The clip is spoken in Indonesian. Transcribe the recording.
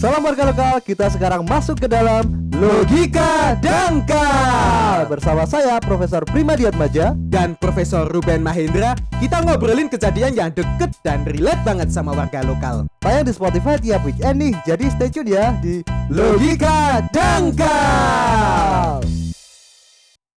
Salam warga lokal, kita sekarang masuk ke dalam Logika Dangkal. Bersama saya Profesor Prima Diatmaja. Dan Profesor Ruben Mahendra, kita ngobrolin kejadian yang deket dan relate banget sama warga lokal. Tayang di Spotify tiap weekend nih, jadi stay tune ya di Logika Dangkal.